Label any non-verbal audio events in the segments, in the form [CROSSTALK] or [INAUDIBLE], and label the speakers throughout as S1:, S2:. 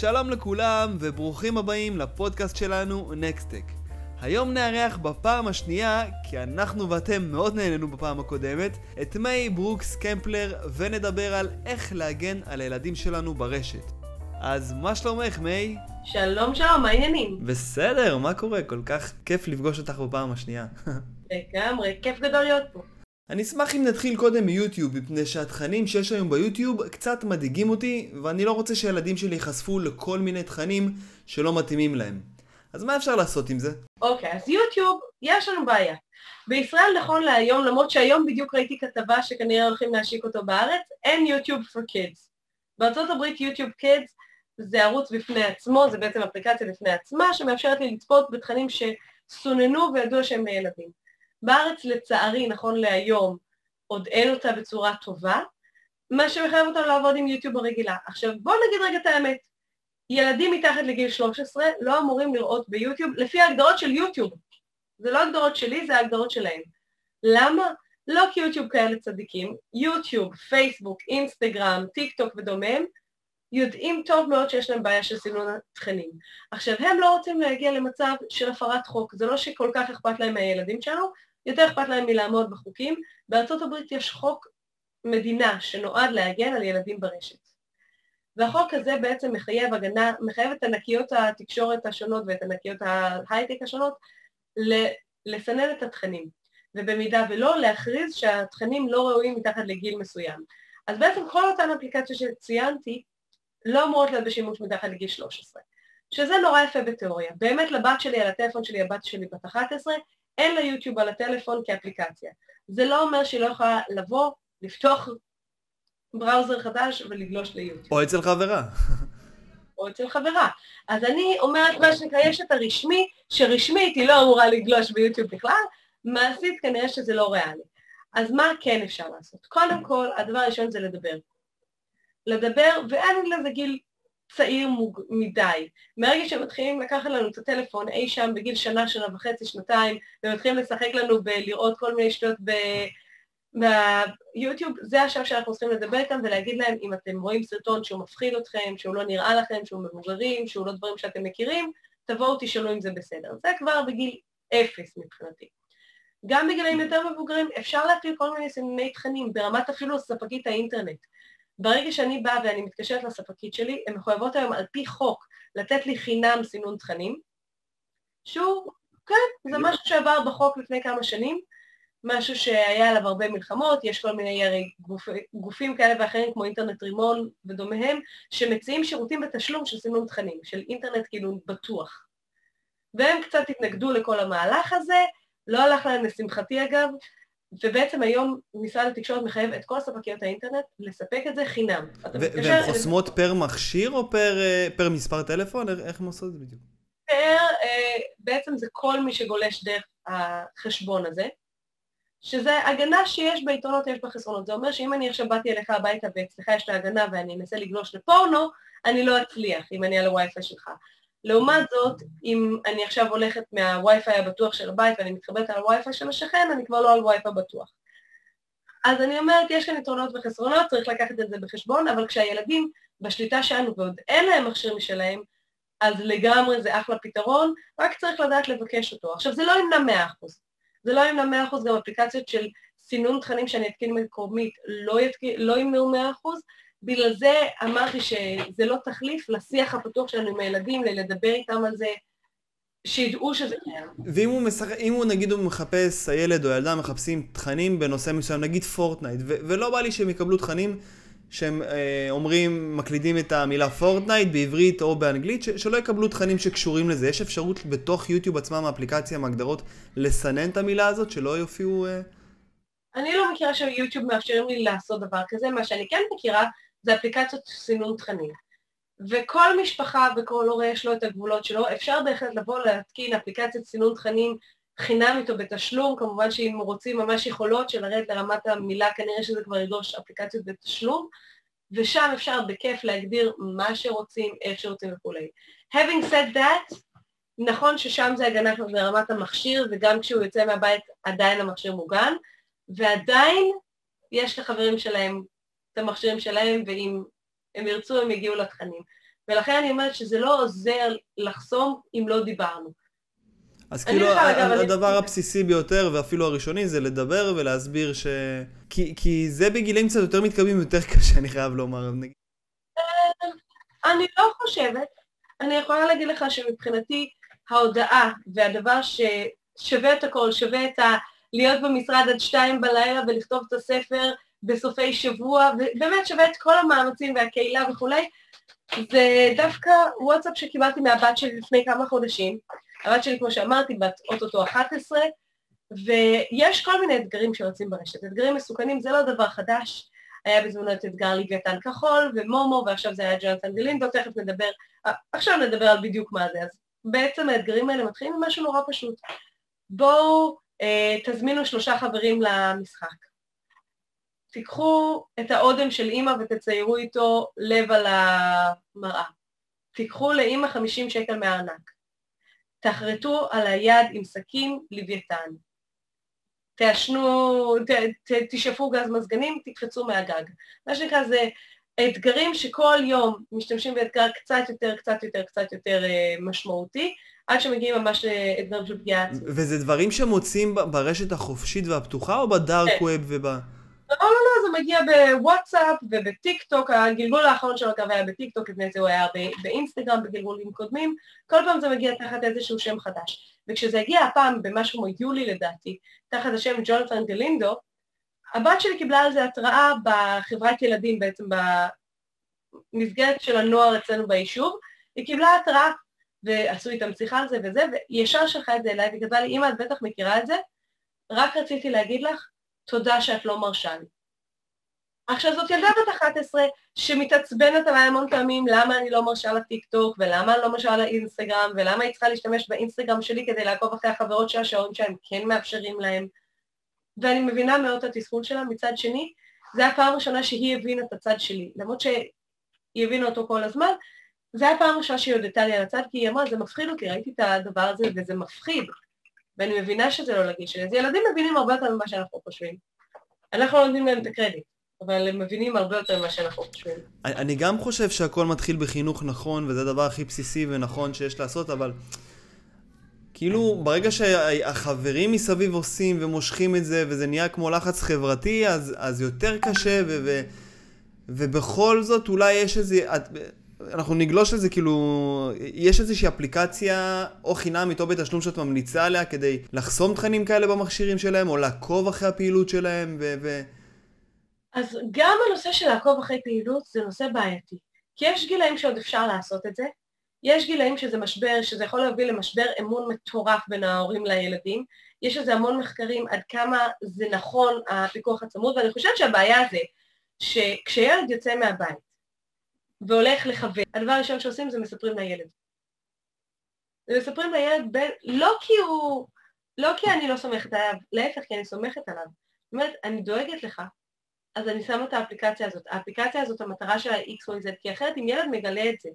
S1: שלום לכולם וברוכים הבאים לפודקאסט שלנו נקסטק. היום נארח בפעם השנייה, כי אנחנו ואתם מאוד נהנינו בפעם הקודמת, את מיי ברוקס קמפלר ונדבר על איך להגן על הילדים שלנו ברשת. אז מה שלומך מיי?
S2: שלום שלום, מה העניינים?
S1: בסדר, מה קורה? כל כך כיף לפגוש אותך בפעם השנייה. [LAUGHS]
S2: לגמרי, כיף גדול להיות פה.
S1: אני אשמח אם נתחיל קודם מיוטיוב, מפני שהתכנים שיש היום ביוטיוב קצת מדאיגים אותי, ואני לא רוצה שהילדים שלי ייחשפו לכל מיני תכנים שלא מתאימים להם. אז מה אפשר לעשות עם זה?
S2: אוקיי, אז יוטיוב, יש לנו בעיה. בישראל נכון להיום, למרות שהיום בדיוק ראיתי כתבה שכנראה הולכים להשיק אותו בארץ, אין יוטיוב for kids. בארצות הברית יוטיוב kids זה ערוץ בפני עצמו, זה בעצם אפליקציה בפני עצמה, שמאפשרת לי לצפות בתכנים שסוננו וידוע שהם לילדים. בארץ לצערי, נכון להיום, עוד אין אותה בצורה טובה, מה שמחייב אותנו לעבוד עם יוטיוב הרגילה. עכשיו בואו נגיד רגע את האמת, ילדים מתחת לגיל 13 לא אמורים לראות ביוטיוב, לפי ההגדרות של יוטיוב. זה לא הגדרות שלי, זה ההגדרות שלהם. למה? לא כי יוטיוב כאלה צדיקים, יוטיוב, פייסבוק, אינסטגרם, טיק טוק ודומיהם, יודעים טוב מאוד שיש להם בעיה של סינון התכנים. עכשיו, הם לא רוצים להגיע למצב של הפרת חוק, זה לא שכל כך אכפת להם מהילדים שלנו, יותר אכפת להם מלעמוד בחוקים. בארצות הברית יש חוק מדינה שנועד להגן על ילדים ברשת. והחוק הזה בעצם מחייב הגנה, מחייב את ענקיות התקשורת השונות ואת ענקיות ההייטק השונות לסנן את התכנים, ובמידה ולא, להכריז שהתכנים לא ראויים מתחת לגיל מסוים. אז בעצם כל אותן אפליקציות שציינתי לא אמורות להיות בשימוש מתחת לגיל 13, שזה נורא יפה בתיאוריה. באמת לבת שלי, על הטלפון שלי, הבת שלי בת 11, אין לה יוטיוב על הטלפון כאפליקציה. זה לא אומר שהיא לא יכולה לבוא, לפתוח בראוזר חדש ולגלוש ליוטיוב.
S1: או אצל חברה.
S2: או אצל חברה. אז אני אומרת מה שנקרא, יש את הרשמי, שרשמית היא לא אמורה לגלוש ביוטיוב בכלל, מעשית כנראה שזה לא ריאלי. אז מה כן אפשר לעשות? קודם כל, הדבר הראשון זה לדבר. לדבר, ואין לזה גיל צעיר מוג... מדי. מרגע שמתחילים לקחת לנו את הטלפון אי שם בגיל שנה, שנה וחצי, שנתיים, ומתחילים לשחק לנו בלראות כל מיני שטויות ב... ביוטיוב, זה השם שאנחנו צריכים לדבר איתם ולהגיד להם אם אתם רואים סרטון שהוא מפחיד אתכם, שהוא לא נראה לכם, שהוא מבוגרים, שהוא לא דברים שאתם מכירים, תבואו תשאלו אם זה בסדר. זה כבר בגיל אפס מבחינתי. גם בגילאים יותר מבוגרים אפשר להפעיל כל מיני סינוני תכנים, ברמת אפילו ספקית האינטרנט. ברגע שאני באה ואני מתקשרת לספקית שלי, הן מחויבות היום על פי חוק לתת לי חינם סינון תכנים, שהוא, כן, זה משהו שעבר בחוק לפני כמה שנים, משהו שהיה עליו הרבה מלחמות, יש כל מיני הרי גופ, גופים כאלה ואחרים כמו אינטרנט רימון ודומיהם, שמציעים שירותים בתשלום של סינון תכנים, של אינטרנט כאילו בטוח. והם קצת התנגדו לכל המהלך הזה, לא הלך להם לשמחתי אגב, ובעצם היום משרד התקשורת מחייב את כל ספקיות האינטרנט לספק את זה חינם.
S1: והן חוסמות פר מכשיר או פר, אה, פר מספר טלפון? איך הן עושות את זה בדיוק?
S2: פר, אה, בעצם זה כל מי שגולש דרך החשבון הזה, שזה הגנה שיש ביתרונות, יש בחסרונות. זה אומר שאם אני עכשיו באתי אליך הביתה ואצלך יש את ההגנה ואני אנסה לגלוש לפורנו, אני לא אצליח אם אני על הווי-פיי שלך. לעומת זאת, אם אני עכשיו הולכת מהווי-פיי הבטוח של הבית ואני מתחברת על הווי-פיי של השכן, אני כבר לא על ווי-פיי בטוח. אז אני אומרת, יש כאן יתרונות וחסרונות, צריך לקחת את זה בחשבון, אבל כשהילדים בשליטה שלנו ועוד אין להם מכשיר משלהם, אז לגמרי זה אחלה פתרון, רק צריך לדעת לבקש אותו. עכשיו, זה לא ימנע 100%. זה לא ימנע 100%, גם אפליקציות של סינון תכנים שאני אתקין מקומית לא, יתקין, לא ימנעו 100%, בגלל זה אמרתי שזה לא תחליף לשיח הפתוח שלנו עם הילדים, לדבר איתם על זה, שידעו שזה קיים.
S1: ואם הוא, משחק, אם הוא נגיד הוא מחפש, הילד או הילדה מחפשים תכנים בנושא מסוים, נגיד Fortnite, ו- ולא בא לי שהם יקבלו תכנים שהם אה, אומרים, מקלידים את המילה Fortnite בעברית או באנגלית, ש- שלא יקבלו תכנים שקשורים לזה. יש אפשרות בתוך יוטיוב עצמם, האפליקציה, מהגדרות, לסנן את המילה הזאת, שלא יופיעו... אה...
S2: אני לא מכירה שיוטיוב מאפשרים לי לעשות דבר כזה, מה שאני כן מכירה זה אפליקציות סינון תכנים. וכל משפחה וכל הורה יש לו את הגבולות שלו, אפשר בהחלט לבוא להתקין אפליקציית סינון תכנים חינם איתו בתשלום, כמובן שאם רוצים ממש יכולות של לרדת לרמת המילה, כנראה שזה כבר ידרוש אפליקציות בתשלום, ושם אפשר בכיף להגדיר מה שרוצים, איך שרוצים וכולי. Having said that, נכון ששם זה הגנה ברמת המכשיר, וגם כשהוא יוצא מהבית עדיין המכשיר מוגן, ועדיין יש לחברים שלהם את המכשירים שלהם, ואם הם ירצו הם יגיעו לתכנים. ולכן אני אומרת שזה לא עוזר לחסום אם לא דיברנו.
S1: אז כאילו,
S2: אגב,
S1: ה-
S2: אני-
S1: הדבר הבסיסי ביותר, ואפילו הראשוני, זה לדבר ולהסביר ש... כי, כי זה בגילים קצת יותר מתקדמים, יותר קשה, אני חייב לומר. נגיד.
S2: אני לא חושבת, אני יכולה להגיד לך שמבחינתי ההודעה והדבר ששווה את הכל, שווה את ה... להיות במשרד עד שתיים בלילה ולכתוב את הספר בסופי שבוע, ובאמת שווה את כל המאמצים והקהילה וכולי, זה דווקא וואטסאפ שקיבלתי מהבת שלי לפני כמה חודשים. הבת שלי, כמו שאמרתי, בת אוטוטו 11, ויש כל מיני אתגרים שיוצאים ברשת. אתגרים מסוכנים זה לא דבר חדש. היה בזמנו את אתגר לוויתן כחול ומומו, ועכשיו זה היה ג'ונתן גלינדו, תכף נדבר, אה, עכשיו נדבר על בדיוק מה זה. אז בעצם האתגרים האלה מתחילים עם משהו נורא פשוט. בואו אה, תזמינו שלושה חברים למשחק. תיקחו את האודם של אימא ותציירו איתו לב על המראה. תיקחו לאימא 50 שקל מהארנק. תחרטו על היד עם סכין לוויתן. תעשנו, ת, ת, תשאפו גז מזגנים, תקפצו מהגג. מה שנקרא זה אתגרים שכל יום משתמשים באתגר קצת יותר, קצת יותר, קצת יותר אה, משמעותי, עד שמגיעים ממש לאתגרים של פגיעה עצמית.
S1: וזה דברים שמוצאים ברשת החופשית והפתוחה, או בדארק
S2: כן.
S1: ווב וב...
S2: לא, לא, לא, זה מגיע בוואטסאפ ובטיק טוק, הגלגול האחרון שלו אגב היה בטיק טוק, לפני זה הוא היה באינסטגרם בגלגולים קודמים, כל פעם זה מגיע תחת איזשהו שם חדש. וכשזה הגיע הפעם במשהו כמו יולי לדעתי, תחת השם ג'ונתן גלינדו, הבת שלי קיבלה על זה התראה בחברת ילדים בעצם במסגרת של הנוער אצלנו ביישוב, היא קיבלה התראה ועשו איתם שיחה על זה וזה, והיא ישר שלחה את זה אליי וכתבה לי, אמא את בטח מכירה את זה, רק רציתי להגיד לך תודה שאת לא מרשה לי. עכשיו זאת ילדה בת 11 שמתעצבנת עליי המון פעמים למה אני לא מרשה לטיקטוק ולמה אני לא מרשה לאינסטגרם ולמה היא צריכה להשתמש באינסטגרם שלי כדי לעקוב אחרי החברות שלה שההורים שלהם כן מאפשרים להם. ואני מבינה מאוד את התסכול שלה, מצד שני, זו הפעם הראשונה שהיא הבינה את הצד שלי, למרות שהיא הבינה אותו כל הזמן, זו הפעם הראשונה שהיא הודתה לי על הצד, כי היא אמרה, זה מפחיד אותי, ראיתי את הדבר הזה וזה מפחיד. ואני מבינה שזה לא לגיל שלי. אז ילדים מבינים הרבה יותר ממה שאנחנו חושבים. אנחנו לא נותנים להם את הקרדיט, אבל הם מבינים הרבה יותר ממה שאנחנו חושבים.
S1: אני גם חושב שהכל מתחיל בחינוך נכון, וזה הדבר הכי בסיסי ונכון שיש לעשות, אבל כאילו, ברגע שהחברים מסביב עושים ומושכים את זה, וזה נהיה כמו לחץ חברתי, אז, אז יותר קשה, ו, ו, ובכל זאת אולי יש איזה... את- אנחנו נגלוש לזה, כאילו, יש איזושהי אפליקציה או חינמית או בתשלום שאת ממליצה עליה כדי לחסום תכנים כאלה במכשירים שלהם, או לעקוב אחרי הפעילות שלהם, ו... ו...
S2: אז גם הנושא של לעקוב אחרי פעילות זה נושא בעייתי. כי יש גילאים שעוד אפשר לעשות את זה, יש גילאים שזה משבר, שזה יכול להביא למשבר אמון מטורף בין ההורים לילדים, יש לזה המון מחקרים עד כמה זה נכון הפיקוח הצמוד, ואני חושבת שהבעיה זה שכשילד יוצא מהבית והולך לחבר, הדבר הראשון שעושים זה מספרים לילד. ומספרים לילד בין, לא כי הוא, לא כי אני לא סומכת עליו, להפך, כי אני סומכת עליו. זאת אומרת, אני דואגת לך, אז אני שמה את האפליקציה הזאת. האפליקציה הזאת, המטרה שלה היא XYZ, כי אחרת אם ילד מגלה את זה,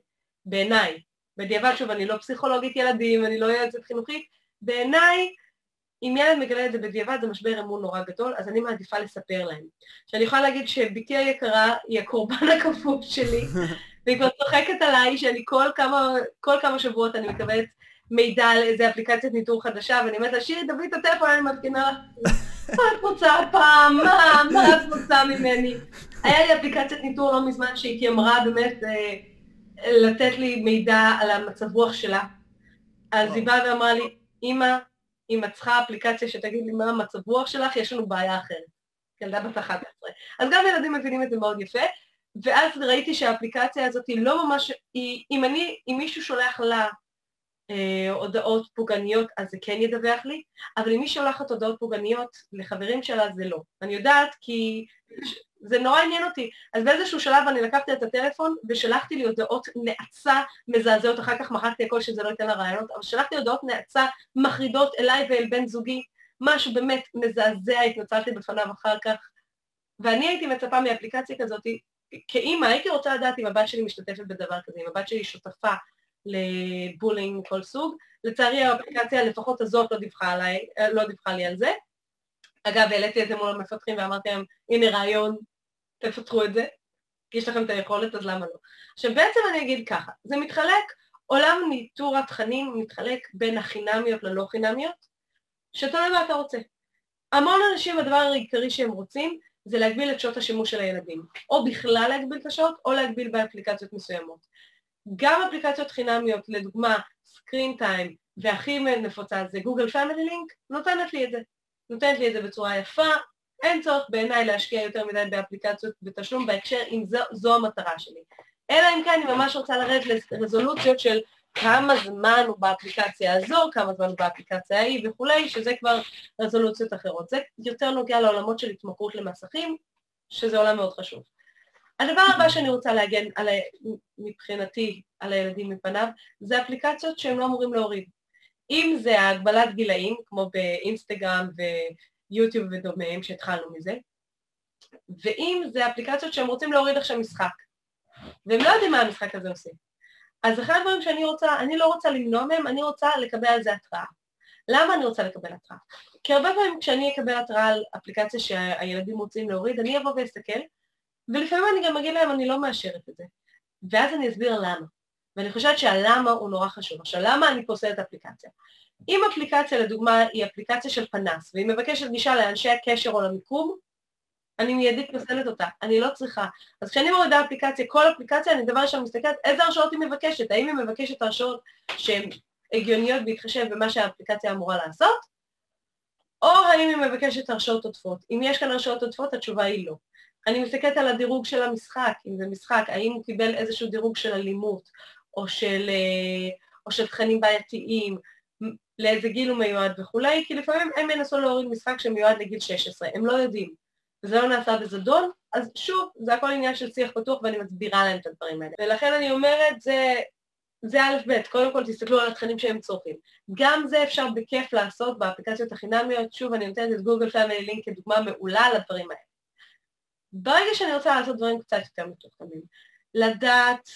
S2: בעיניי, בדיעבד, שוב, אני לא פסיכולוגית ילדים, אני לא יועצת חינוכית, בעיניי, אם ילד מגלה את זה בדיעבד, זה משבר אמון נורא גדול, אז אני מעדיפה לספר להם. שאני יכולה להגיד שבתי היקרה היא הקורבן [LAUGHS] הכפוף שלי, [LAUGHS] והיא כבר צוחקת עליי שאני כל כמה, כל כמה שבועות אני מקבלת מידע על איזה אפליקציית ניטור חדשה, ואני אומרת לה, שירי, תביאי את הטלפון, אני מתקינה לך. מה [LAUGHS] את רוצה הפעם? מה? מה את רוצה ממני? היה לי אפליקציית ניטור לא מזמן שהתיימרה באמת אה, לתת לי מידע על המצב רוח שלה. אז היא באה ואמרה לי, אמא, אם את צריכה אפליקציה שתגיד לי מה המצב רוח שלך, יש לנו בעיה אחרת. ילדה בת 11. אז גם ילדים מבינים את זה מאוד יפה, ואז ראיתי שהאפליקציה הזאת היא לא ממש, היא, אם אני, אם מישהו שולח לה אה, הודעות פוגעניות, אז זה כן ידווח לי, אבל אם מי שולחת הודעות פוגעניות לחברים שלה, זה לא. אני יודעת כי זה נורא עניין אותי. אז באיזשהו שלב אני לקחתי את הטלפון ושלחתי לי הודעות נאצה מזעזעות, אחר כך מחקתי הכל שזה לא ייתן לה רעיונות, אבל שלחתי הודעות נאצה מחרידות אליי ואל בן זוגי, משהו באמת מזעזע, התנצלתי בפניו אחר כך. ואני הייתי מצפה מאפליקציה כזאת, כאימא הייתי רוצה לדעת אם הבת שלי משתתפת בדבר כזה, אם הבת שלי שותפה לבולינג מכל סוג. לצערי האפליקציה לפחות הזאת לא דיווחה, עליי, לא דיווחה לי על זה. אגב, העליתי את זה מול המפתחים ואמרתי להם, הנה רעיון, תפתחו את זה. יש לכם את היכולת, אז למה לא? עכשיו בעצם אני אגיד ככה, זה מתחלק, עולם ניטור התכנים מתחלק בין החינמיות ללא חינמיות, שתלוי מה אתה רוצה. המון אנשים, הדבר העיקרי שהם רוצים, זה להגביל את שעות השימוש של הילדים. או בכלל להגביל את השעות, או להגביל באפליקציות מסוימות. גם אפליקציות חינמיות, לדוגמה, Screen Time, והכי נפוצה זה Google Family Link, נותנת לי את זה. נותנת לי את זה בצורה יפה, אין צורך בעיניי להשקיע יותר מדי באפליקציות בתשלום בהקשר אם זו, זו המטרה שלי. אלא אם כן אני ממש רוצה לרדת לרזולוציות של כמה זמן הוא באפליקציה הזו, כמה זמן הוא באפליקציה ההיא וכולי, שזה כבר רזולוציות אחרות. זה יותר נוגע לעולמות של התמכרות למסכים, שזה עולם מאוד חשוב. הדבר הבא שאני רוצה להגן על, מבחינתי על הילדים מפניו, זה אפליקציות שהם לא אמורים להוריד. אם זה הגבלת גילאים, כמו באינסטגרם ויוטיוב ודומיהם, שהתחלנו מזה, ואם זה אפליקציות שהם רוצים להוריד עכשיו משחק, והם לא יודעים מה המשחק הזה עושה. אז אחד הדברים שאני רוצה, אני לא רוצה למנוע מהם, אני רוצה לקבל על זה התראה. למה אני רוצה לקבל התראה? כי הרבה פעמים כשאני אקבל התראה על אפליקציה שהילדים רוצים להוריד, אני אבוא ואסתכל, ולפעמים אני גם אגיד להם אני לא מאשרת את זה. ואז אני אסביר למה. ואני חושבת שהלמה הוא נורא חשוב. עכשיו, למה אני פוסלת אפליקציה? אם אפליקציה, לדוגמה, היא אפליקציה של פנס, והיא מבקשת גישה לאנשי הקשר או למיקום, אני מיידית פוסלת אותה, אני לא צריכה. אז כשאני מורידה אפליקציה, כל אפליקציה, אני דבר ראשון מסתכלת איזה הרשאות היא מבקשת, האם היא מבקשת הרשאות שהן הגיוניות בהתחשב במה שהאפליקציה אמורה לעשות, או האם היא מבקשת הרשאות עודפות. אם יש כאן הרשאות עודפות, התשובה היא לא. אני מסתכלת על הדירוג של המשחק, אם זה משחק, האם הוא קיבל איזשהו דירוג של אלימות, או של, אה, או של תכנים בעייתיים, לאיזה גיל הוא מיועד וכולי, כי לפעמים הם ינסו להוריד משחק שמיועד לגיל 16, הם לא יודעים. וזה לא נעשה בזדון, אז שוב, זה הכל עניין של שיח פתוח ואני מסבירה להם את הדברים האלה. ולכן אני אומרת, זה, זה א' ב', קודם כל תסתכלו על התכנים שהם צורכים. גם זה אפשר בכיף לעשות באפליקציות החינמיות, שוב, אני נותנת את גוגל פאמילי לינק כדוגמה מעולה לדברים האלה. ברגע שאני רוצה לעשות דברים קצת יותר מתוחכמים, לדעת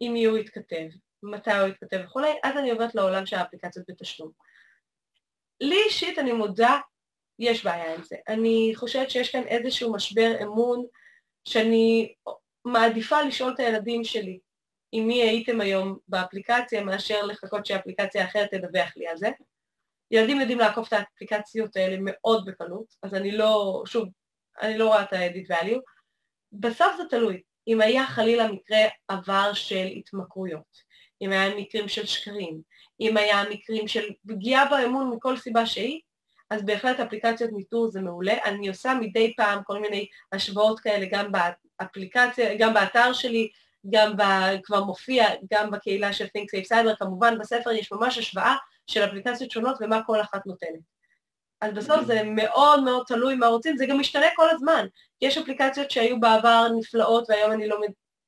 S2: עם מי הוא יתכתב, מתי הוא יתכתב וכולי, אז אני עוברת לעולם של האפליקציות בתשלום. לי אישית, אני מודה, יש בעיה עם זה. אני חושבת שיש כאן איזשהו משבר אמון שאני מעדיפה לשאול את הילדים שלי עם מי הייתם היום באפליקציה, מאשר לחכות שאפליקציה אחרת תדווח לי על זה. ילדים יודעים לעקוף את האפליקציות האלה מאוד בקלות, אז אני לא, שוב, אני לא רואה את ה-edit value. בסוף זה תלוי. אם היה חלילה מקרה עבר של התמכרויות, אם היה מקרים של שקרים, אם היה מקרים של פגיעה באמון מכל סיבה שהיא, אז בהחלט אפליקציות ניטור זה מעולה. אני עושה מדי פעם כל מיני השוואות כאלה גם באפליקציה, גם באתר שלי, גם ב... כבר מופיע, גם בקהילה של Think Safe Cyber, כמובן בספר יש ממש השוואה של אפליקציות שונות ומה כל אחת נותנת. אז בסוף זה מאוד מאוד תלוי מה רוצים, זה גם משתנה כל הזמן. יש אפליקציות שהיו בעבר נפלאות והיום אני לא,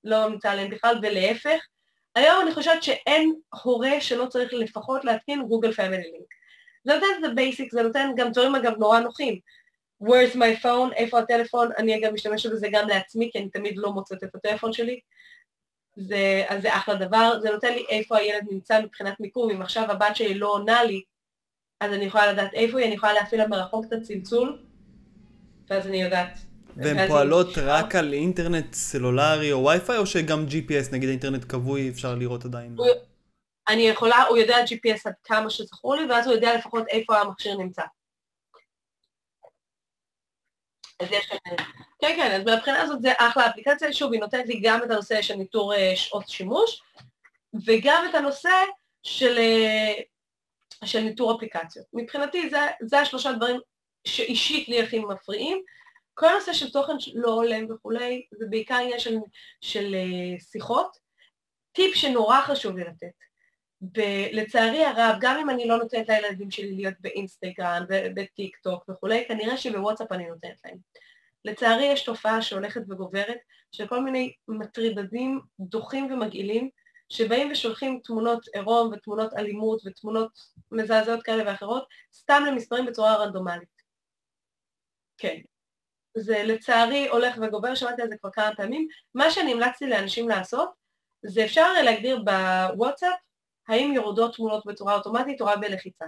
S2: לא ממליצה עליהן בכלל, ולהפך. היום אני חושבת שאין הורה שלא צריך לפחות להתקין Google Family Link. זה נותן את ה basic, זה נותן גם דברים אגב נורא נוחים. where's my phone, איפה הטלפון, אני אגב משתמשת בזה גם לעצמי, כי אני תמיד לא מוצאת את הטלפון שלי. זה, אז זה אחלה דבר, זה נותן לי איפה הילד נמצא מבחינת מיקום, אם עכשיו הבת שלי לא עונה לי, אז אני יכולה לדעת איפה היא, אני יכולה להפעיל לה מרחוק את הצלצול, ואז אני יודעת.
S1: והן פועלות רק על אינטרנט סלולרי או וי-פיי, או שגם GPS, נגיד אינטרנט כבוי, אפשר לראות עדיין?
S2: אני יכולה, הוא יודע GPS עד כמה שזכור לי, ואז הוא יודע לפחות איפה המכשיר נמצא. אז יש כאן... כן, כן, אז מהבחינה הזאת זה אחלה אפליקציה, שוב, היא נותנת לי גם את הנושא של ניטור אה, שעות שימוש, וגם את הנושא של אה, של ניטור אפליקציות. מבחינתי זה, זה השלושה דברים שאישית לי הכי מפריעים. כל הנושא של תוכן לא הולם וכולי, זה בעיקר עניין של, של uh, שיחות. טיפ שנורא חשוב לי לתת. ב- לצערי הרב, גם אם אני לא נותנת לילדים שלי להיות באינסטגרם ובטיק טוק וכולי, כנראה שבוואטסאפ אני נותנת להם. לצערי יש תופעה שהולכת וגוברת של כל מיני מטרידדים דוחים ומגעילים שבאים ושולחים תמונות עירום ותמונות אלימות ותמונות מזעזעות כאלה ואחרות, סתם למספרים בצורה רנדומלית. כן. זה לצערי הולך וגובר, שמעתי על זה כבר כמה פעמים. מה שאני המלצתי לאנשים לעשות, זה אפשר להגדיר בוואטסאפ האם יורדות תמונות בצורה אוטומטית או רק בלחיצה.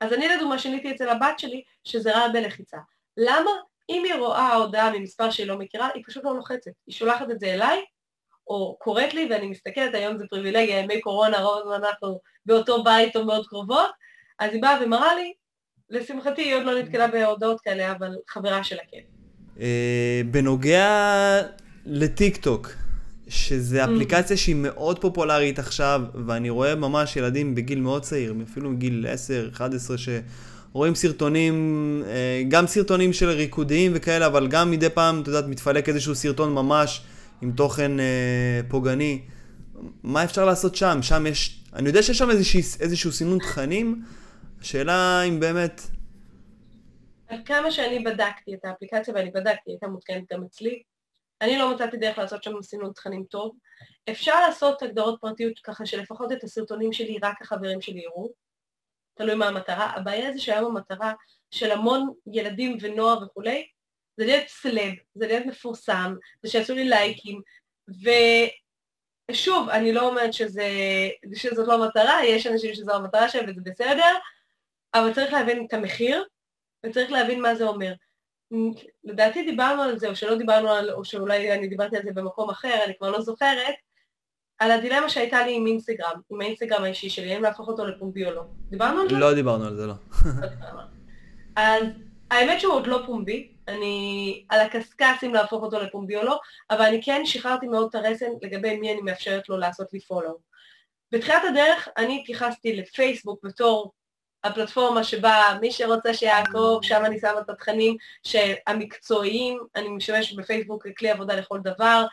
S2: אז אני לדוגמה שיניתי אצל הבת שלי שזה רע בלחיצה. למה? אם היא רואה הודעה ממספר שהיא לא מכירה, היא פשוט לא לוחצת. היא שולחת את זה אליי, או קוראת לי, ואני מסתכלת, היום זה פריבילגיה, ימי קורונה, רוב הזמן אנחנו באותו בית או מאוד קרובות, אז היא באה ומראה לי, לשמחתי היא עוד לא נתקלה בהודעות כאלה, אבל חברה שלה כן.
S1: אה, בנוגע לטיק טוק, שזו
S2: Mm.
S1: אפליקציה שהיא מאוד פופולרית עכשיו, ואני רואה ממש ילדים בגיל מאוד צעיר, אפילו מגיל 10, 11, שרואים סרטונים, אה, גם סרטונים של ריקודיים וכאלה, אבל גם מדי פעם, את יודעת, מתפלק איזשהו סרטון ממש עם תוכן אה, פוגעני. מה אפשר לעשות שם? שם יש, אני יודע שיש שם איזושהי, איזשהו סינון תכנים, השאלה אם באמת...
S2: כמה שאני בדקתי את האפליקציה, ואני בדקתי, הייתה מותקנת גם אצלי, אני לא מצאתי דרך לעשות שם סינון תכנים טוב. אפשר לעשות הגדרות פרטיות ככה שלפחות את הסרטונים שלי רק החברים שלי יראו, תלוי מה המטרה. הבעיה זה שהיום המטרה של המון ילדים ונוער וכולי, זה להיות סלב, זה להיות מפורסם, זה שיעשו לי לייקים, ושוב, אני לא אומרת שזה, שזאת לא המטרה, יש אנשים שזו המטרה שלהם וזה בסדר, אבל צריך להבין את המחיר, וצריך להבין מה זה אומר. לדעתי דיברנו על זה, או שלא דיברנו על, או שאולי אני דיברתי על זה במקום אחר, אני כבר לא זוכרת, על הדילמה שהייתה לי עם אינסטגרם, עם האינסטגרם האישי שלי, האם להפוך אותו לפומבי או לא. דיברנו על זה?
S1: לא דיברנו על זה, לא. [LAUGHS]
S2: אז האמת שהוא עוד לא פומבי, אני על הקשקש אם להפוך אותו לפומבי או לא, אבל אני כן שחררתי מאוד את הרסן לגבי מי אני מאפשרת לו לעשות לי פולו. בתחילת הדרך אני התייחסתי לפייסבוק בתור הפלטפורמה שבה מי שרוצה שיעקוב, שם אני שמה את התכנים המקצועיים, אני משתמשת בפייסבוק ככלי עבודה לכל דבר,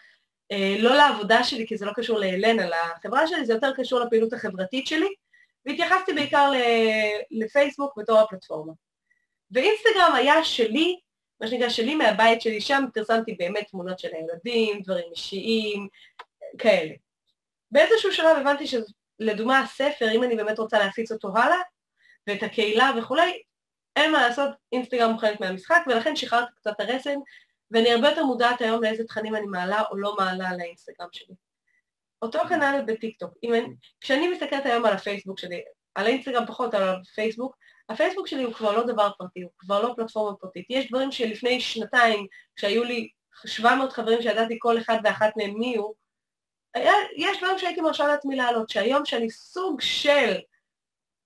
S2: אה, לא לעבודה שלי כי זה לא קשור להלנה, לחברה שלי, זה יותר קשור לפעילות החברתית שלי, והתייחסתי בעיקר לפייסבוק בתור הפלטפורמה. ואינסטגרם היה שלי, מה שנקרא שלי מהבית שלי, שם פרסמתי באמת תמונות של הילדים, דברים אישיים, כאלה. באיזשהו שלב הבנתי שלדוגמה הספר, אם אני באמת רוצה להפיץ אותו הלאה, ואת הקהילה וכולי, אין מה לעשות, אינסטגרם מוכנת מהמשחק, ולכן שחררתי קצת הרסן, ואני הרבה יותר מודעת היום לאיזה תכנים אני מעלה או לא מעלה על האינסטגרם שלי. אותו כנ"ל בטיקטוק. אני, כשאני מסתכלת היום על הפייסבוק שלי, על האינסטגרם פחות, אבל על הפייסבוק, הפייסבוק שלי הוא כבר לא דבר פרטי, הוא כבר לא פלטפורמה פרטית. יש דברים שלפני שנתיים, כשהיו לי 700 חברים שידעתי כל אחד ואחת מהם מי הוא, היה, יש דברים שהייתי מרשה לעצמי לעלות, שהיום שאני סוג של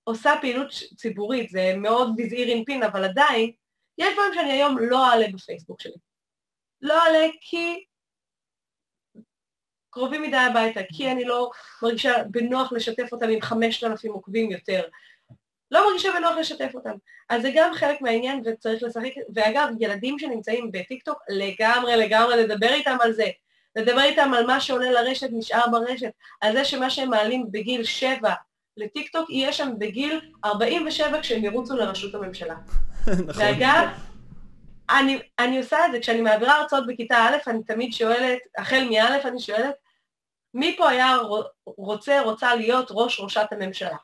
S2: עושה פעילות ציבורית, זה מאוד בזעיר אינפין, אבל עדיין, יש דברים שאני היום לא אעלה בפייסבוק שלי. לא אעלה כי קרובים מדי הביתה, כי אני לא מרגישה בנוח לשתף אותם עם 5,000 עוקבים יותר. לא מרגישה בנוח לשתף אותם. אז זה גם חלק מהעניין וצריך לשחק, ואגב, ילדים שנמצאים בטיקטוק, לגמרי לגמרי לדבר איתם על זה. לדבר איתם על מה שעולה לרשת נשאר ברשת, על זה שמה שהם מעלים בגיל 7 לטיקטוק יהיה שם בגיל 47 כשהם ירוצו לראשות הממשלה. [LAUGHS]
S1: נכון.
S2: ואגב, אני, אני עושה את זה, כשאני מעבירה הרצאות בכיתה א', אני תמיד שואלת, החל מא' אני שואלת, מי פה היה רוצה, רוצה להיות ראש ראשת הממשלה?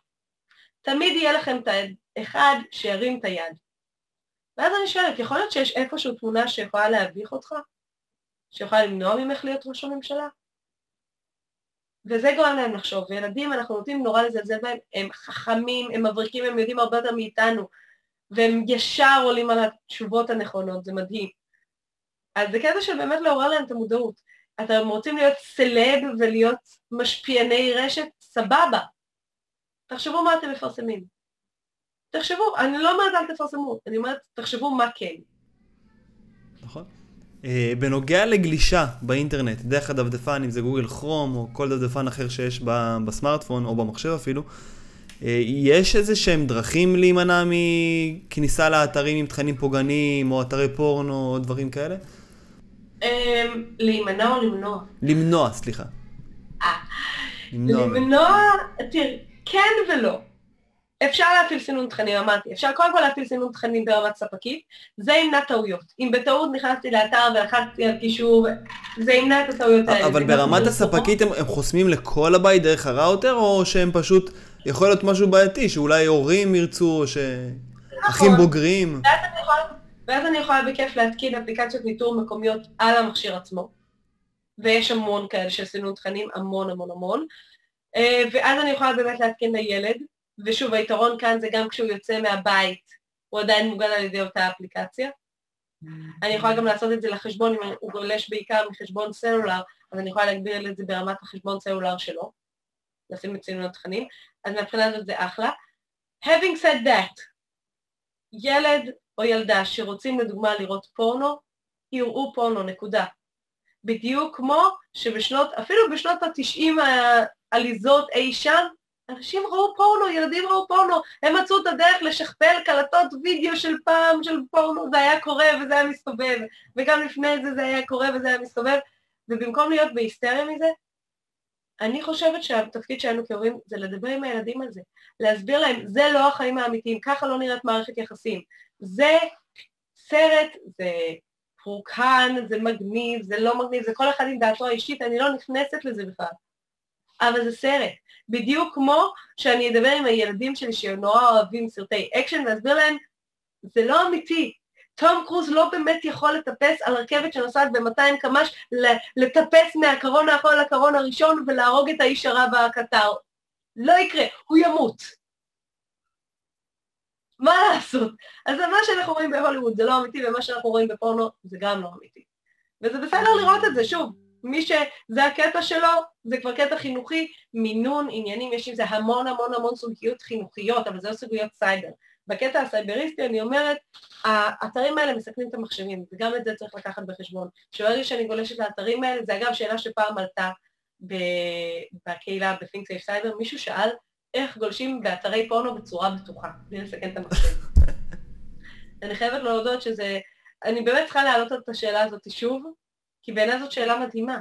S2: תמיד יהיה לכם את האחד שירים את היד. ואז אני שואלת, יכול להיות שיש איפשהו תמונה שיכולה להביך אותך? שיכולה למנוע ממך להיות ראש הממשלה? וזה גורם להם לחשוב, וילדים, אנחנו נוטים נורא לזלזל בהם, הם חכמים, הם מבריקים, הם יודעים הרבה יותר מאיתנו, והם ישר עולים על התשובות הנכונות, זה מדהים. אז זה קטע של באמת לעורר להם את המודעות. אתם רוצים להיות סלב ולהיות משפיעני רשת, סבבה. תחשבו מה אתם מפרסמים. תחשבו, אני לא אומרת אל תפרסמו, אני אומרת תחשבו מה כן.
S1: נכון. אה, בנוגע לגלישה באינטרנט, דרך הדפדפן, אם זה גוגל כרום או כל דפדפן אחר שיש בסמארטפון או במחשב אפילו, אה, יש איזה שהם דרכים להימנע מכניסה לאתרים עם תכנים פוגעניים או אתרי פורנו או דברים כאלה?
S2: אמ, להימנע או למנוע?
S1: למנוע, סליחה.
S2: אה,
S1: למנוע.
S2: תראי, כן ולא. אפשר להפעיל סינון תכנים, אמרתי, אפשר קודם כל להפעיל סינון תכנים ברמת ספקית, זה ימנע טעויות. אם בטעות נכנסתי לאתר ולחצתי על קישור, זה ימנע את הטעויות האלה.
S1: אבל ברמת הספקית הם, הם חוסמים לכל הבית דרך הראוטר, או שהם פשוט, יכול להיות משהו בעייתי, שאולי הורים ירצו, או שאחים
S2: נכון.
S1: בוגרים.
S2: ואז אני יכולה, ואז אני יכולה בכיף להתקין אפליקציות ניטור מקומיות על המכשיר עצמו, ויש המון כאלה של סינון תכנים, המון המון המון, אה, ואז אני יכולה באמת להתקין לילד, ושוב, היתרון כאן זה גם כשהוא יוצא מהבית, הוא עדיין מוגן על ידי אותה אפליקציה, אני יכולה גם לעשות את זה לחשבון, אם הוא גולש בעיקר מחשבון סלולר, אז אני יכולה להגביר את זה ברמת החשבון סלולר שלו, לשים את צינון התכנים, אז מהבחינה הזאת זה אחלה. Having said that, ילד או ילדה שרוצים לדוגמה לראות פורנו, יראו פורנו, נקודה. בדיוק כמו שבשנות, אפילו בשנות התשעים העליזות אי שם, אנשים ראו פורנו, ילדים ראו פורנו, הם מצאו את הדרך לשכפל קלטות וידאו של פעם של פורנו, זה היה קורה וזה היה מסתובב, וגם לפני זה זה היה קורה וזה היה מסתובב, ובמקום להיות בהיסטריה מזה, אני חושבת שהתפקיד שלנו כהורים זה לדבר עם הילדים על זה, להסביר להם, זה לא החיים האמיתיים, ככה לא נראית מערכת יחסים, זה סרט, זה פורקן, זה מגניב, זה לא מגניב, זה כל אחד עם דעתו האישית, אני לא נכנסת לזה בכלל. אבל זה סרט. בדיוק כמו שאני אדבר עם הילדים שלי שנורא אוהבים סרטי אקשן ואסביר להם, זה לא אמיתי. תום קרוז לא באמת יכול לטפס על רכבת שנוסעת ב-200 קמ"ש, לטפס מהקרון האחרון לקרון הראשון ולהרוג את האיש הרע בקטר. לא יקרה, הוא ימות. מה לעשות? אז מה שאנחנו רואים בהוליווד זה לא אמיתי, ומה שאנחנו רואים בפורנו זה גם לא אמיתי. וזה בסדר לראות את זה, שוב, מי שזה הקטע שלו, זה כבר קטע חינוכי, מינון, עניינים, יש עם זה המון המון המון סוגיות חינוכיות, אבל זה לא סוגיות סייבר. בקטע הסייבריסטי אני אומרת, האתרים האלה מסכנים את המחשבים, וגם את זה צריך לקחת בחשבון. שברגע שאני גולשת לאתרים האלה, זה אגב שאלה שפעם עלתה בקהילה ב-Think Safe Cyber, מישהו שאל איך גולשים באתרי פורנו בצורה בטוחה, בלי לסכן את המחשב. [LAUGHS] אני חייבת להודות שזה, אני באמת צריכה להעלות את השאלה הזאת שוב, כי בעיניי זאת שאלה מדהימה.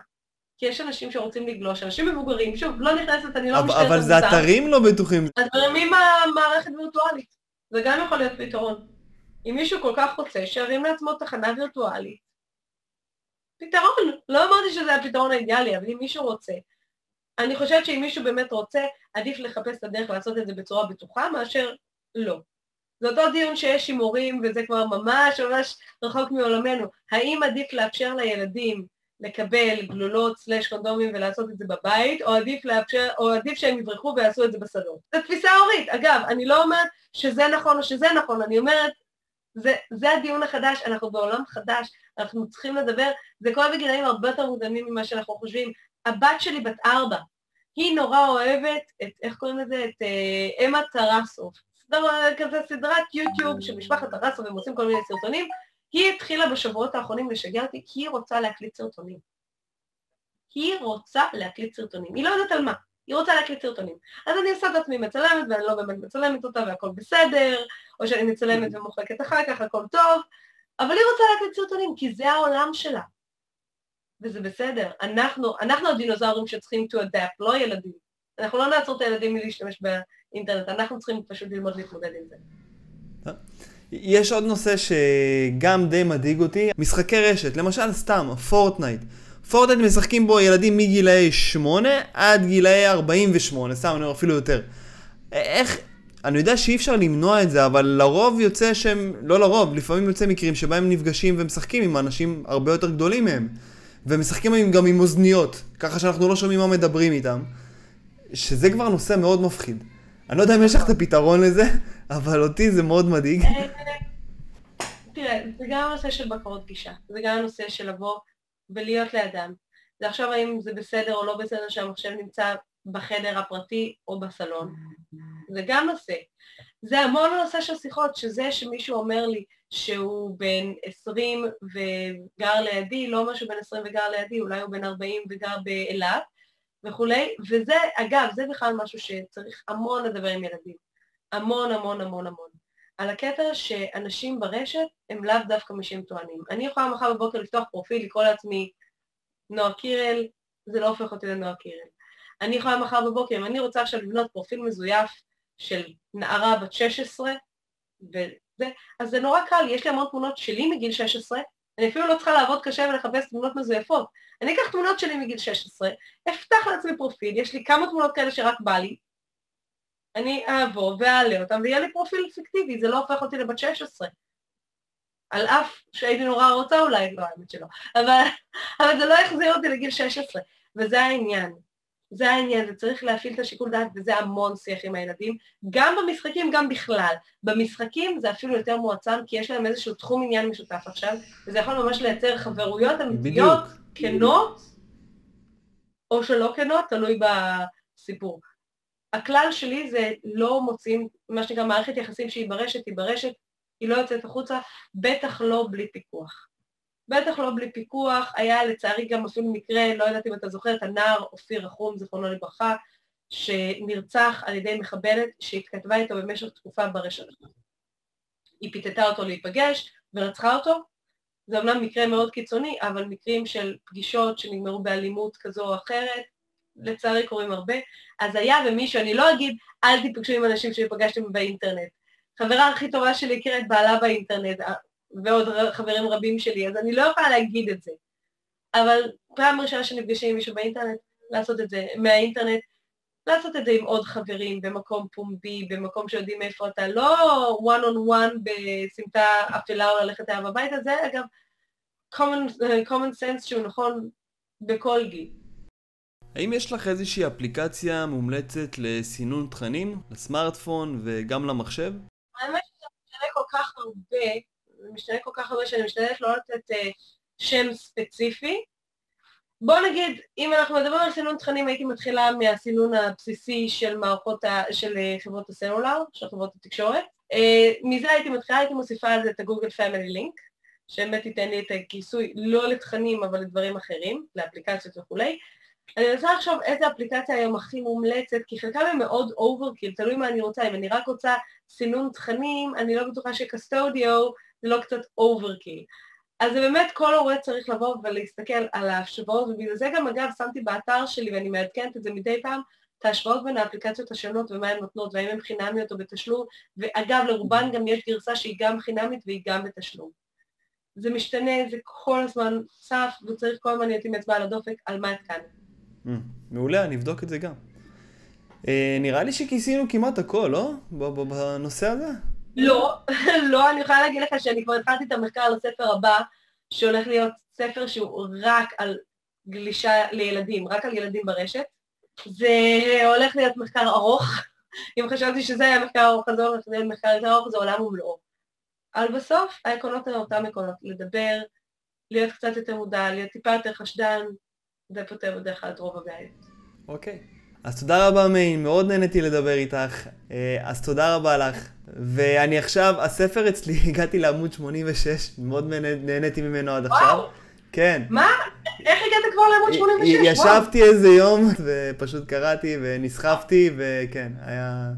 S2: כי יש אנשים שרוצים לגלוש, אנשים מבוגרים, שוב, לא נכנסת, אני לא
S1: משתלת אבל זה אתרים לא בטוחים.
S2: אז מרימים מערכת וירטואלית, זה גם יכול להיות פתרון. אם מישהו כל כך רוצה, שירים לעצמו תחנה וירטואלית. פתרון, לא אמרתי שזה הפתרון האידיאלי, אבל אם מישהו רוצה. אני חושבת שאם מישהו באמת רוצה, עדיף לחפש את הדרך לעשות את זה בצורה בטוחה מאשר לא. זה אותו דיון שיש הימורים, וזה כבר ממש ממש רחוק מעולמנו. האם עדיף לאפשר לילדים לקבל גלולות סלש קונדומים ולעשות את זה בבית, או עדיף, לאפשר, או עדיף שהם יברחו ויעשו את זה בסלון? זו תפיסה הורית. אגב, אני לא אומרת שזה נכון או שזה נכון, אני אומרת, זה, זה הדיון החדש, אנחנו בעולם חדש, אנחנו צריכים לדבר, זה קורה בגילאים הרבה יותר מוקדמים ממה שאנחנו חושבים. הבת שלי בת ארבע, היא נורא אוהבת את, איך קוראים לזה? את אה, אמה טרסוב. כזה סדרת יוטיוב של משפחת טרסוב, הם עושים כל מיני סרטונים. היא התחילה בשבועות האחרונים לשגע אותי כי היא רוצה להקליט סרטונים. היא רוצה להקליט סרטונים. היא לא יודעת על מה, היא רוצה להקליט סרטונים. אז אני עושה את עצמי מצלמת ואני לא באמת מצלמת אותה והכל בסדר, או שאני מצלמת ומוחקת אחר כך, הכל טוב, אבל היא רוצה להקליט סרטונים כי זה העולם שלה. וזה בסדר. אנחנו, אנחנו הדינוזאורים שצריכים to adapt, לא ילדים. אנחנו לא נעצור את הילדים מלהשתמש באינטרנט, אנחנו צריכים פשוט ללמוד להתמודד עם זה.
S1: יש עוד נושא שגם די מדאיג אותי, משחקי רשת, למשל סתם, פורטנייט. פורטנייט משחקים בו ילדים מגילאי 8 עד גילאי 48, סתם, אני אומר אפילו יותר. איך, אני יודע שאי אפשר למנוע את זה, אבל לרוב יוצא שהם, לא לרוב, לפעמים יוצא מקרים שבהם נפגשים ומשחקים עם אנשים הרבה יותר גדולים מהם. ומשחקים גם עם אוזניות, ככה שאנחנו לא שומעים מה מדברים איתם, שזה כבר נושא מאוד מפחיד. אני לא יודע אם יש לך את הפתרון לזה, אבל אותי זה מאוד מדאיג. אה,
S2: תראה, זה גם הנושא של בקרות גישה, זה גם הנושא של לבוא ולהיות לידם. זה האם זה בסדר או לא בסדר שהמחשב נמצא בחדר הפרטי או בסלון. זה גם נושא. זה המון הנושא של שיחות, שזה שמישהו אומר לי שהוא בן 20 וגר לידי, לא אומר שהוא בן 20 וגר לידי, אולי הוא בן 40 וגר באילת וכולי, וזה, אגב, זה בכלל משהו שצריך המון לדבר עם ילדים. המון המון המון המון. על הקטע שאנשים ברשת הם לאו דווקא מי שהם טוענים. אני יכולה מחר בבוקר לפתוח פרופיל, לקרוא לעצמי נועה קירל, זה לא הופך אותי לנועה קירל. אני יכולה מחר בבוקר, אם אני רוצה עכשיו לבנות פרופיל מזויף של נערה בת 16, וזה, אז זה נורא קל, יש לי המון תמונות שלי מגיל 16, אני אפילו לא צריכה לעבוד קשה ולחפש תמונות מזויפות. אני אקח תמונות שלי מגיל 16, אפתח לעצמי פרופיל, יש לי כמה תמונות כאלה שרק בא לי, אני אעבור ואעלה אותם ויהיה לי פרופיל פיקטיבי, זה לא הופך אותי לבת 16. על אף שהייתי נורא רוצה אולי, לא האמת שלא, אבל, אבל זה לא יחזיר אותי לגיל 16, וזה העניין. זה העניין, זה צריך להפעיל את השיקול דעת, וזה המון שיח עם הילדים, גם במשחקים, גם בכלל. במשחקים זה אפילו יותר מועצם, כי יש להם איזשהו תחום עניין משותף עכשיו, וזה יכול ממש לייצר חברויות אמיתיות, כנות, או שלא כנות, תלוי בסיפור. הכלל שלי זה לא מוצאים, מה שנקרא מערכת יחסים שהיא ברשת, היא ברשת, היא לא יוצאת החוצה, בטח לא בלי פיקוח. בטח לא בלי פיקוח, היה לצערי גם אפילו מקרה, לא יודעת אם אתה זוכר, את הנער אופיר רחום, זיכרונו לברכה, שנרצח על ידי מחבלת שהתכתבה איתו במשך תקופה ברשת. היא פיתתה אותו להיפגש ורצחה אותו. זה אומנם מקרה מאוד קיצוני, אבל מקרים של פגישות שנגמרו באלימות כזו או אחרת, לצערי קורים הרבה. אז היה ומישהו, אני לא אגיד, אל תיפגשו עם אנשים שפגשתם באינטרנט. חברה הכי טובה שלי הכירה את בעלה באינטרנט, ועוד חברים רבים שלי, אז אני לא יכולה להגיד את זה. אבל פעם ראשונה שנפגשים עם מישהו באינטרנט, לעשות את זה מהאינטרנט, לעשות את זה עם עוד חברים, במקום פומבי, במקום שיודעים איפה אתה, לא one on one בסמטה אפלה או ללכת אליו הביתה, זה אגב common, common sense שהוא נכון בכל גיל.
S1: האם יש לך איזושהי אפליקציה מומלצת לסינון תכנים, לסמארטפון וגם למחשב?
S2: האמת שזה משנה כל כך הרבה, זה משתנה כל כך הרבה שאני משתדלת לא לתת uh, שם ספציפי. בוא נגיד, אם אנחנו מדברים על סינון תכנים, הייתי מתחילה מהסינון הבסיסי של מערכות, ה... של אה, חברות הסלולר, של חברות התקשורת. Uh, מזה הייתי מתחילה, הייתי מוסיפה על זה את ה Google Family Link, שבאמת ייתן לי את הכיסוי לא לתכנים אבל לדברים אחרים, לאפליקציות וכולי. אני מנסה לחשוב איזה אפליקציה היום הכי מומלצת, כי חלקם הם מאוד overkill, תלוי מה אני רוצה. אם אני רק רוצה סינון תכנים, אני לא בטוחה ש Qustodio לא קצת overkill. אז זה באמת כל הורה צריך לבוא ולהסתכל על ההשוואות, ובגלל זה גם אגב שמתי באתר שלי, ואני מעדכנת את זה מדי פעם, את ההשוואות בין האפליקציות השונות ומה הן נותנות, והאם הן חינמיות או בתשלום, ואגב לרובן גם יש גרסה שהיא גם חינמית והיא גם בתשלום. זה משתנה, זה כל הזמן צף, וצריך כל הזמן להיות עם אצבע על הדופק על מה התקנו.
S1: Mm, מעולה, אני אבדוק את זה גם. אה, נראה לי שכיסינו כמעט הכל, לא? בנושא הזה?
S2: לא, [LAUGHS] לא, אני יכולה להגיד לך שאני כבר התחלתי את המחקר על הספר הבא, שהולך להיות ספר שהוא רק על גלישה לילדים, רק על ילדים ברשת. זה הולך להיות מחקר ארוך. [LAUGHS] אם חשבתי שזה היה מחקר ארוך, אז זה הולך להיות מחקר יותר ארוך, זה עולם ומלואו. אבל בסוף העקרונות הן אותן עקרונות, לדבר, להיות קצת יותר מודע, להיות טיפה יותר חשדן, זה פותר בדרך כלל את רוב הבעיות.
S1: אוקיי. אז תודה רבה מיין, מאוד נהניתי לדבר איתך, אה, אז תודה רבה לך. ואני עכשיו, הספר אצלי, [LAUGHS] הגעתי לעמוד 86, מאוד נהניתי ממנו עד עכשיו. וואו. כן.
S2: מה? איך הגעת כבר לעמוד 86?
S1: ישבתי איזה יום [LAUGHS] ופשוט קראתי ונסחפתי, וכן, היה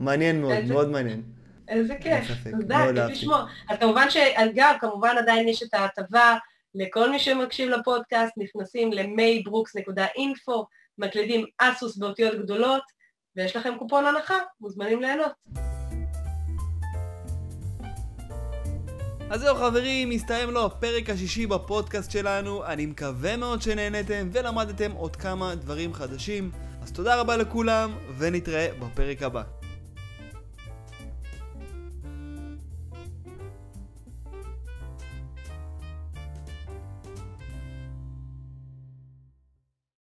S1: מעניין מאוד, מאוד מעניין.
S2: איזה כיף, תודה, כיף לשמוע. אז כמובן שאגב, כמובן עדיין יש את ההטבה לכל מי שמקשיב לפודקאסט, נכנסים ל-maybrooks.info, מקלידים אסוס באותיות גדולות, ויש לכם קופון הנחה, מוזמנים ליהנות.
S1: אז זהו חברים, מסתיים לו הפרק השישי בפודקאסט שלנו, אני מקווה מאוד שנהנתם ולמדתם עוד כמה דברים חדשים, אז תודה רבה לכולם, ונתראה בפרק הבא.